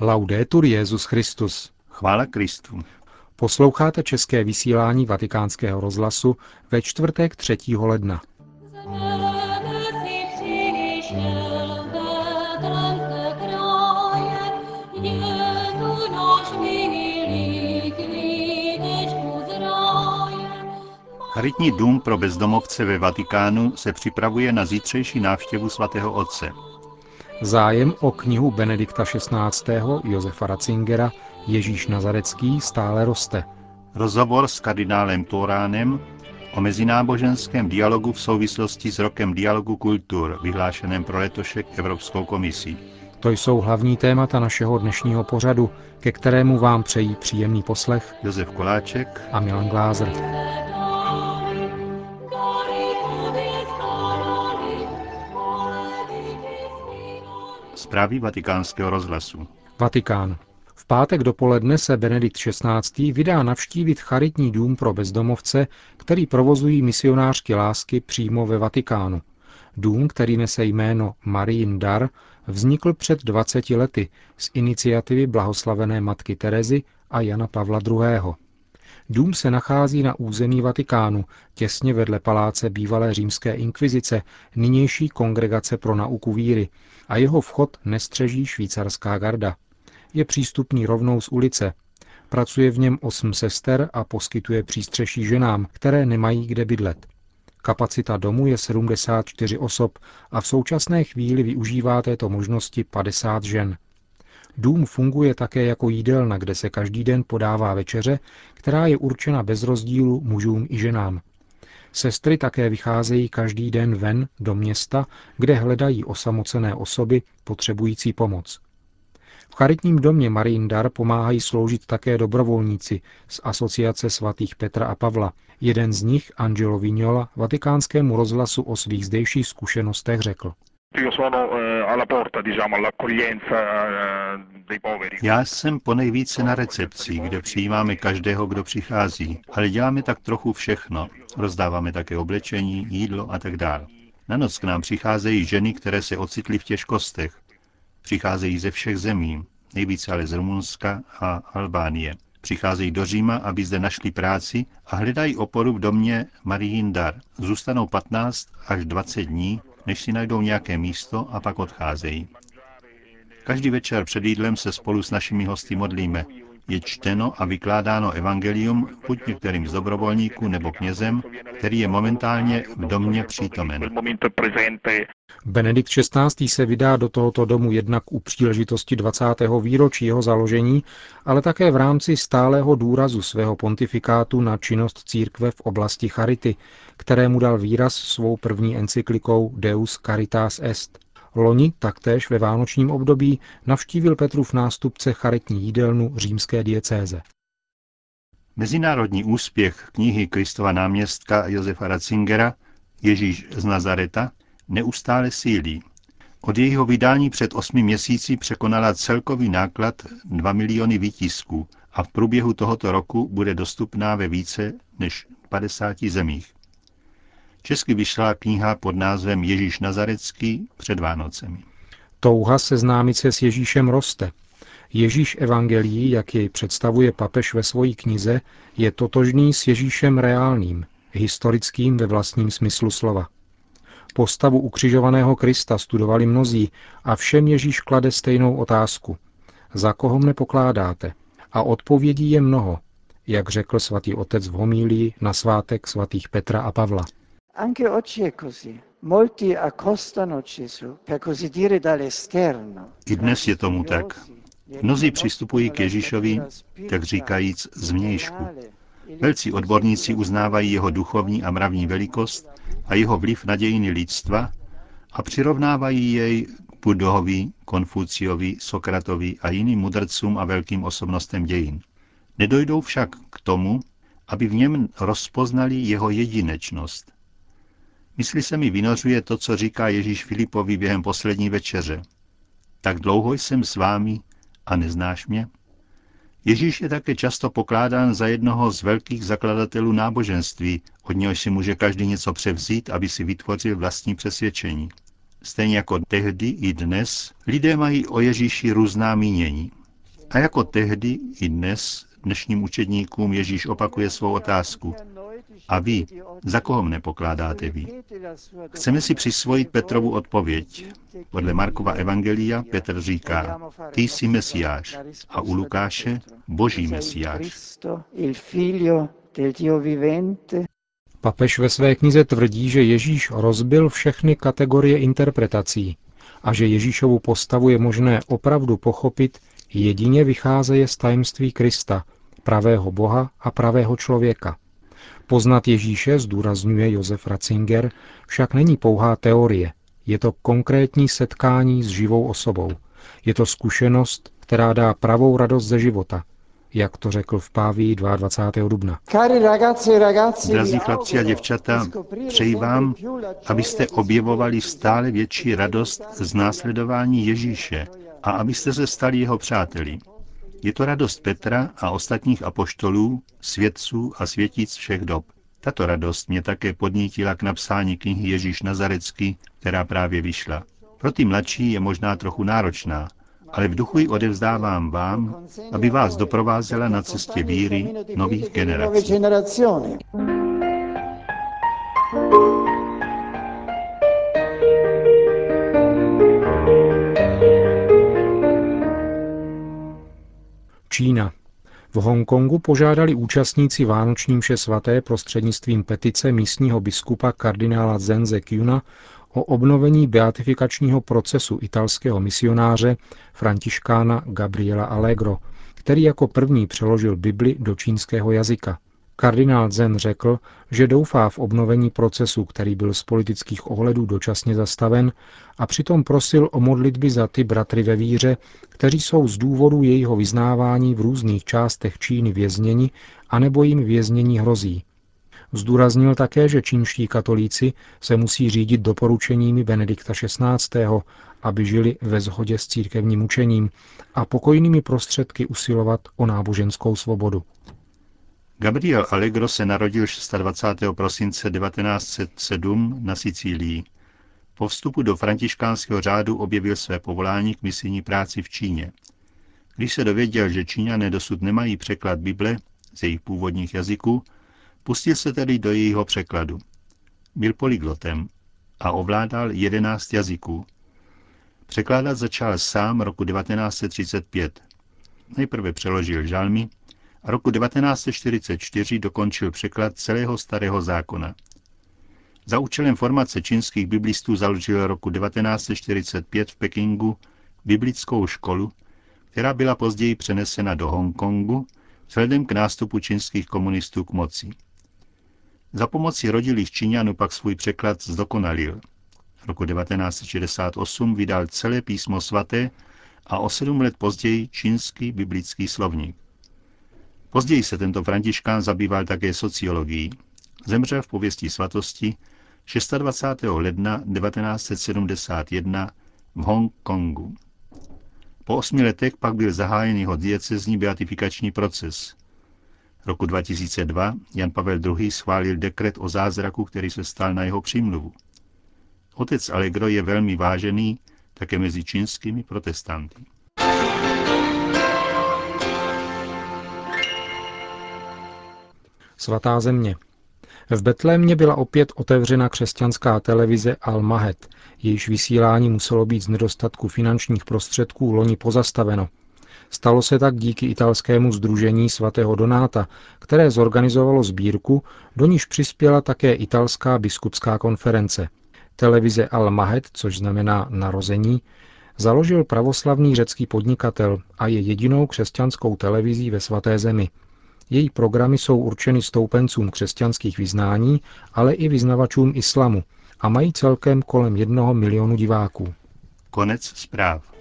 Laudetur Jezus Christus. Chvála Kristu. Posloucháte české vysílání Vatikánského rozhlasu ve čtvrtek 3. ledna. Charitní dům pro bezdomovce ve Vatikánu se připravuje na zítřejší návštěvu svatého otce. Zájem o knihu Benedikta XVI. Josefa Ratzingera Ježíš Nazarecký stále roste. Rozhovor s kardinálem Toránem o mezináboženském dialogu v souvislosti s rokem dialogu kultur, vyhlášeném pro letošek Evropskou komisí. To jsou hlavní témata našeho dnešního pořadu, ke kterému vám přejí příjemný poslech Josef Koláček a Milan Glázer. Zprávy vatikánského rozhlasu. Vatikán. V pátek dopoledne se Benedikt XVI. vydá navštívit charitní dům pro bezdomovce, který provozují misionářky lásky přímo ve Vatikánu. Dům, který nese jméno Marín Dar, vznikl před 20 lety z iniciativy blahoslavené matky Terezy a Jana Pavla II. Dům se nachází na území Vatikánu, těsně vedle paláce bývalé římské inkvizice, nynější kongregace pro nauku víry, a jeho vchod nestřeží švýcarská garda. Je přístupný rovnou z ulice. Pracuje v něm osm sester a poskytuje přístřeší ženám, které nemají kde bydlet. Kapacita domu je 74 osob a v současné chvíli využívá této možnosti 50 žen. Dům funguje také jako jídelna, kde se každý den podává večeře, která je určena bez rozdílu mužům i ženám. Sestry také vycházejí každý den ven do města, kde hledají osamocené osoby potřebující pomoc. V charitním domě Marín Dar pomáhají sloužit také dobrovolníci z Asociace svatých Petra a Pavla. Jeden z nich, Angelo Vignola, vatikánskému rozhlasu o svých zdejších zkušenostech řekl. Já jsem po nejvíce na recepci, kde přijímáme každého, kdo přichází, ale děláme tak trochu všechno. Rozdáváme také oblečení, jídlo a tak dále. Na noc k nám přicházejí ženy, které se ocitly v těžkostech. Přicházejí ze všech zemí, nejvíce ale z Rumunska a Albánie. Přicházejí do Říma, aby zde našli práci a hledají oporu v domě Marijin Dar. Zůstanou 15 až 20 dní, než si najdou nějaké místo a pak odcházejí. Každý večer před jídlem se spolu s našimi hosty modlíme. Je čteno a vykládáno evangelium buď některým z dobrovolníků nebo knězem, který je momentálně v domě přítomen. Benedikt XVI. se vydá do tohoto domu jednak u příležitosti 20. výročí jeho založení, ale také v rámci stálého důrazu svého pontifikátu na činnost církve v oblasti charity, kterému dal výraz svou první encyklikou Deus Caritas Est. Loni, taktéž ve vánočním období, navštívil Petrův nástupce charitní jídelnu římské diecéze. Mezinárodní úspěch knihy Kristova náměstka Josefa Ratzingera Ježíš z Nazareta neustále sílí. Od jejího vydání před osmi měsíci překonala celkový náklad 2 miliony výtisků a v průběhu tohoto roku bude dostupná ve více než 50 zemích. Česky vyšla kniha pod názvem Ježíš Nazarecký před Vánocemi. Touha seznámit se s Ježíšem roste. Ježíš evangelií, jak jej představuje papež ve své knize, je totožný s Ježíšem reálným, historickým ve vlastním smyslu slova. Postavu ukřižovaného Krista studovali mnozí a všem Ježíš klade stejnou otázku. Za koho mne pokládáte? A odpovědí je mnoho, jak řekl svatý otec v homílii na svátek svatých Petra a Pavla. Anche oggi è così. Molti accostano Gesù, per così dire dall'esterno. I dnes je tomu tak. Mnozí přistupují k Ježíšovi, tak říkajíc, zvnějšku. Velcí odborníci uznávají jeho duchovní a mravní velikost a jeho vliv na dějiny lidstva a přirovnávají jej k Budovi, Konfuciovi, Sokratovi a jiným mudrcům a velkým osobnostem dějin. Nedojdou však k tomu, aby v něm rozpoznali jeho jedinečnost. Mysli se mi vynořuje to, co říká Ježíš Filipovi během poslední večeře. Tak dlouho jsem s vámi a neznáš mě? Ježíš je také často pokládán za jednoho z velkých zakladatelů náboženství, od něhož si může každý něco převzít, aby si vytvořil vlastní přesvědčení. Stejně jako tehdy i dnes lidé mají o Ježíši různá mínění. A jako tehdy i dnes dnešním učedníkům Ježíš opakuje svou otázku. A vy, za koho mne pokládáte vy? Chceme si přisvojit Petrovu odpověď. Podle Markova Evangelia Petr říká, ty jsi Mesiáš a u Lukáše Boží Mesiáš. Papež ve své knize tvrdí, že Ježíš rozbil všechny kategorie interpretací a že Ježíšovu postavu je možné opravdu pochopit jedině vycházeje z tajemství Krista, pravého Boha a pravého člověka. Poznat Ježíše, zdůrazňuje Josef Ratzinger, však není pouhá teorie, je to konkrétní setkání s živou osobou. Je to zkušenost, která dá pravou radost ze života, jak to řekl v Pávii 22. dubna. Drazí chlapci a děvčata, přeji vám, abyste objevovali stále větší radost z následování Ježíše a abyste se stali jeho přáteli. Je to radost Petra a ostatních apoštolů, svědců a světíc všech dob. Tato radost mě také podnítila k napsání knihy Ježíš Nazarecký, která právě vyšla. Pro ty mladší je možná trochu náročná, ale v duchu ji odevzdávám vám, aby vás doprovázela na cestě víry nových generací. Čína. V Hongkongu požádali účastníci Vánoční mše svaté prostřednictvím petice místního biskupa kardinála Zenze Kyuna o obnovení beatifikačního procesu italského misionáře františkána Gabriela Allegro, který jako první přeložil Bibli do čínského jazyka. Kardinál Zen řekl, že doufá v obnovení procesu, který byl z politických ohledů dočasně zastaven a přitom prosil o modlitby za ty bratry ve víře, kteří jsou z důvodu jejího vyznávání v různých částech Číny vězněni anebo jim věznění hrozí. Zdůraznil také, že čínští katolíci se musí řídit doporučeními Benedikta XVI., aby žili ve shodě s církevním učením a pokojnými prostředky usilovat o náboženskou svobodu. Gabriel Allegro se narodil 26. prosince 1907 na Sicílii. Po vstupu do františkánského řádu objevil své povolání k misijní práci v Číně. Když se dověděl, že Číňané dosud nemají překlad Bible z jejich původních jazyků, pustil se tedy do jejího překladu. Byl polyglotem a ovládal jedenáct jazyků. Překládat začal sám roku 1935. Nejprve přeložil žalmy, roku 1944 dokončil překlad celého starého zákona. Za účelem formace čínských biblistů založil roku 1945 v Pekingu biblickou školu, která byla později přenesena do Hongkongu vzhledem k nástupu čínských komunistů k moci. Za pomoci rodilých Číňanů pak svůj překlad zdokonalil. V roku 1968 vydal celé písmo svaté a o sedm let později čínský biblický slovník. Později se tento františkán zabýval také sociologií. Zemřel v pověstí svatosti 26. ledna 1971 v Hongkongu. Po osmi letech pak byl zahájen jeho diecezní beatifikační proces. Roku 2002 Jan Pavel II. schválil dekret o zázraku, který se stal na jeho přímluvu. Otec Allegro je velmi vážený také mezi čínskými protestanty. Svatá země. V Betlémě byla opět otevřena křesťanská televize Al-Mahed, jejíž vysílání muselo být z nedostatku finančních prostředků loni pozastaveno. Stalo se tak díky italskému združení svatého Donáta, které zorganizovalo sbírku, do níž přispěla také italská biskupská konference. Televize Al-Mahed, což znamená narození, založil pravoslavný řecký podnikatel a je jedinou křesťanskou televizí ve svaté zemi – její programy jsou určeny stoupencům křesťanských vyznání, ale i vyznavačům islamu a mají celkem kolem jednoho milionu diváků. Konec zpráv.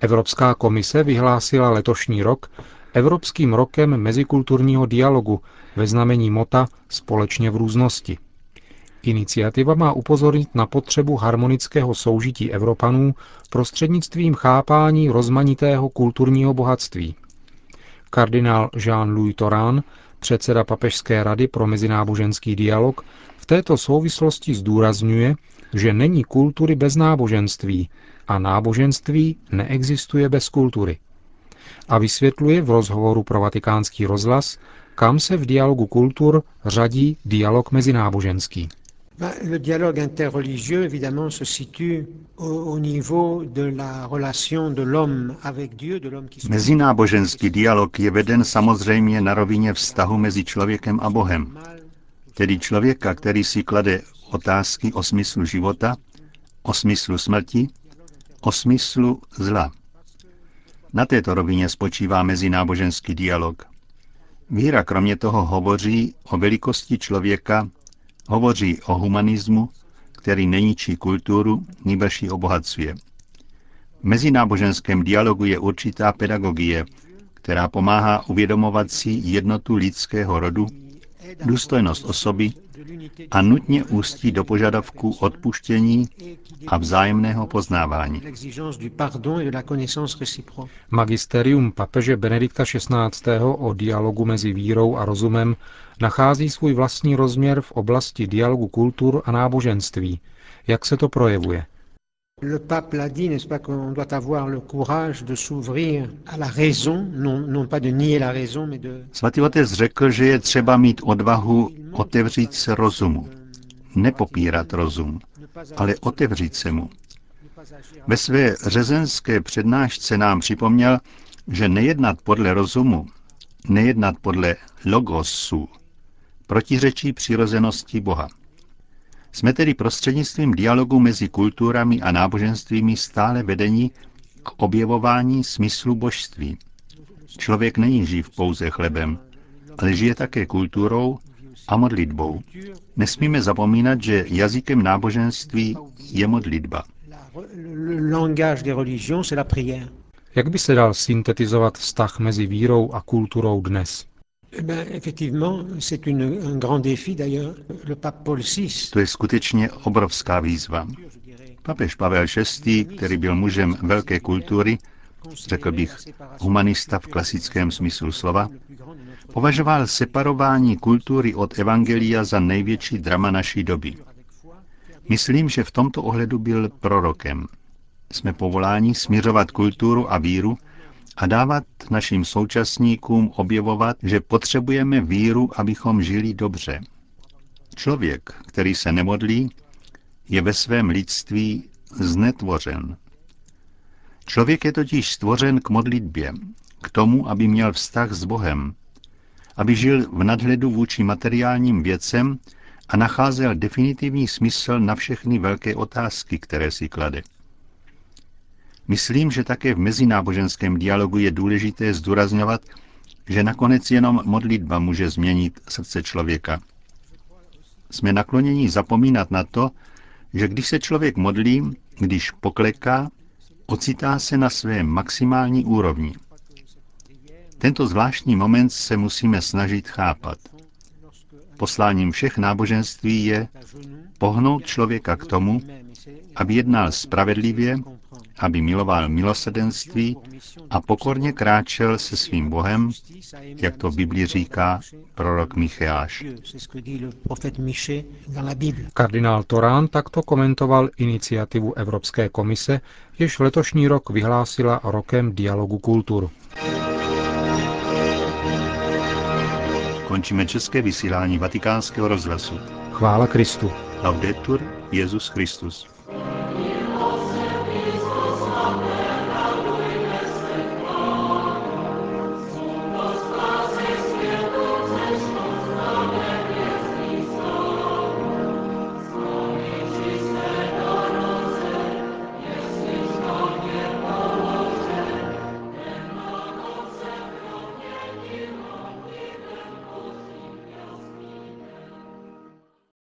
Evropská komise vyhlásila letošní rok Evropským rokem mezikulturního dialogu ve znamení mota Společně v různosti. Iniciativa má upozornit na potřebu harmonického soužití Evropanů prostřednictvím chápání rozmanitého kulturního bohatství. Kardinál Jean-Louis Torán, předseda Papežské rady pro mezináboženský dialog, v této souvislosti zdůrazňuje, že není kultury bez náboženství a náboženství neexistuje bez kultury. A vysvětluje v rozhovoru pro vatikánský rozhlas, kam se v dialogu kultur řadí dialog mezináboženský. Le dialogue interreligieux, évidemment, se situe au niveau de la relation de l'homme avec Dieu, de l'homme qui Mezináboženský dialog je veden samozřejmě na rovině vztahu mezi člověkem a Bohem, tedy člověka, který si klade otázky o smyslu života, o smyslu smrti, o smyslu zla. Na této rovině spočívá mezináboženský dialog. Víra kromě toho hovoří o velikosti člověka, hovoří o humanismu, který neníčí kulturu, nýbrž ji obohacuje. V mezináboženském dialogu je určitá pedagogie, která pomáhá uvědomovat si jednotu lidského rodu, důstojnost osoby a nutně ústí do požadavku odpuštění a vzájemného poznávání. Magisterium papeže Benedikta XVI. o dialogu mezi vírou a rozumem nachází svůj vlastní rozměr v oblasti dialogu kultur a náboženství. Jak se to projevuje? Le pape l'a dit, n'est-ce pas, qu'on doit avoir le courage de s'ouvrir à la raison, non, non pas de nier la raison, mais de... Svatý otec řekl, že je třeba mít odvahu otevřít se rozumu. Nepopírat rozum, ale otevřít se mu. Ve své řezenské přednášce nám připomněl, že nejednat podle rozumu, nejednat podle logosu, protiřečí přirozenosti Boha. Jsme tedy prostřednictvím dialogu mezi kulturami a náboženstvími stále vedení k objevování smyslu božství. Člověk není živ pouze chlebem, ale žije také kulturou a modlitbou. Nesmíme zapomínat, že jazykem náboženství je modlitba. Jak by se dal syntetizovat vztah mezi vírou a kulturou dnes? To je skutečně obrovská výzva. Papež Pavel VI., který byl mužem velké kultury, řekl bych humanista v klasickém smyslu slova, považoval separování kultury od evangelia za největší drama naší doby. Myslím, že v tomto ohledu byl prorokem. Jsme povoláni směřovat kulturu a víru a dávat našim současníkům objevovat, že potřebujeme víru, abychom žili dobře. Člověk, který se nemodlí, je ve svém lidství znetvořen. Člověk je totiž stvořen k modlitbě, k tomu, aby měl vztah s Bohem, aby žil v nadhledu vůči materiálním věcem a nacházel definitivní smysl na všechny velké otázky, které si klade. Myslím, že také v mezináboženském dialogu je důležité zdůrazňovat, že nakonec jenom modlitba může změnit srdce člověka. Jsme nakloněni zapomínat na to, že když se člověk modlí, když pokleká, ocitá se na své maximální úrovni. Tento zvláštní moment se musíme snažit chápat. Posláním všech náboženství je pohnout člověka k tomu, aby jednal spravedlivě aby miloval milosedenství a pokorně kráčel se svým Bohem, jak to v Biblii říká prorok Micheáš. Kardinál Torán takto komentoval iniciativu Evropské komise, jež letošní rok vyhlásila rokem dialogu kultur. Končíme české vysílání vatikánského rozhlasu. Chvála Kristu. Laudetur Jezus Christus. Jesus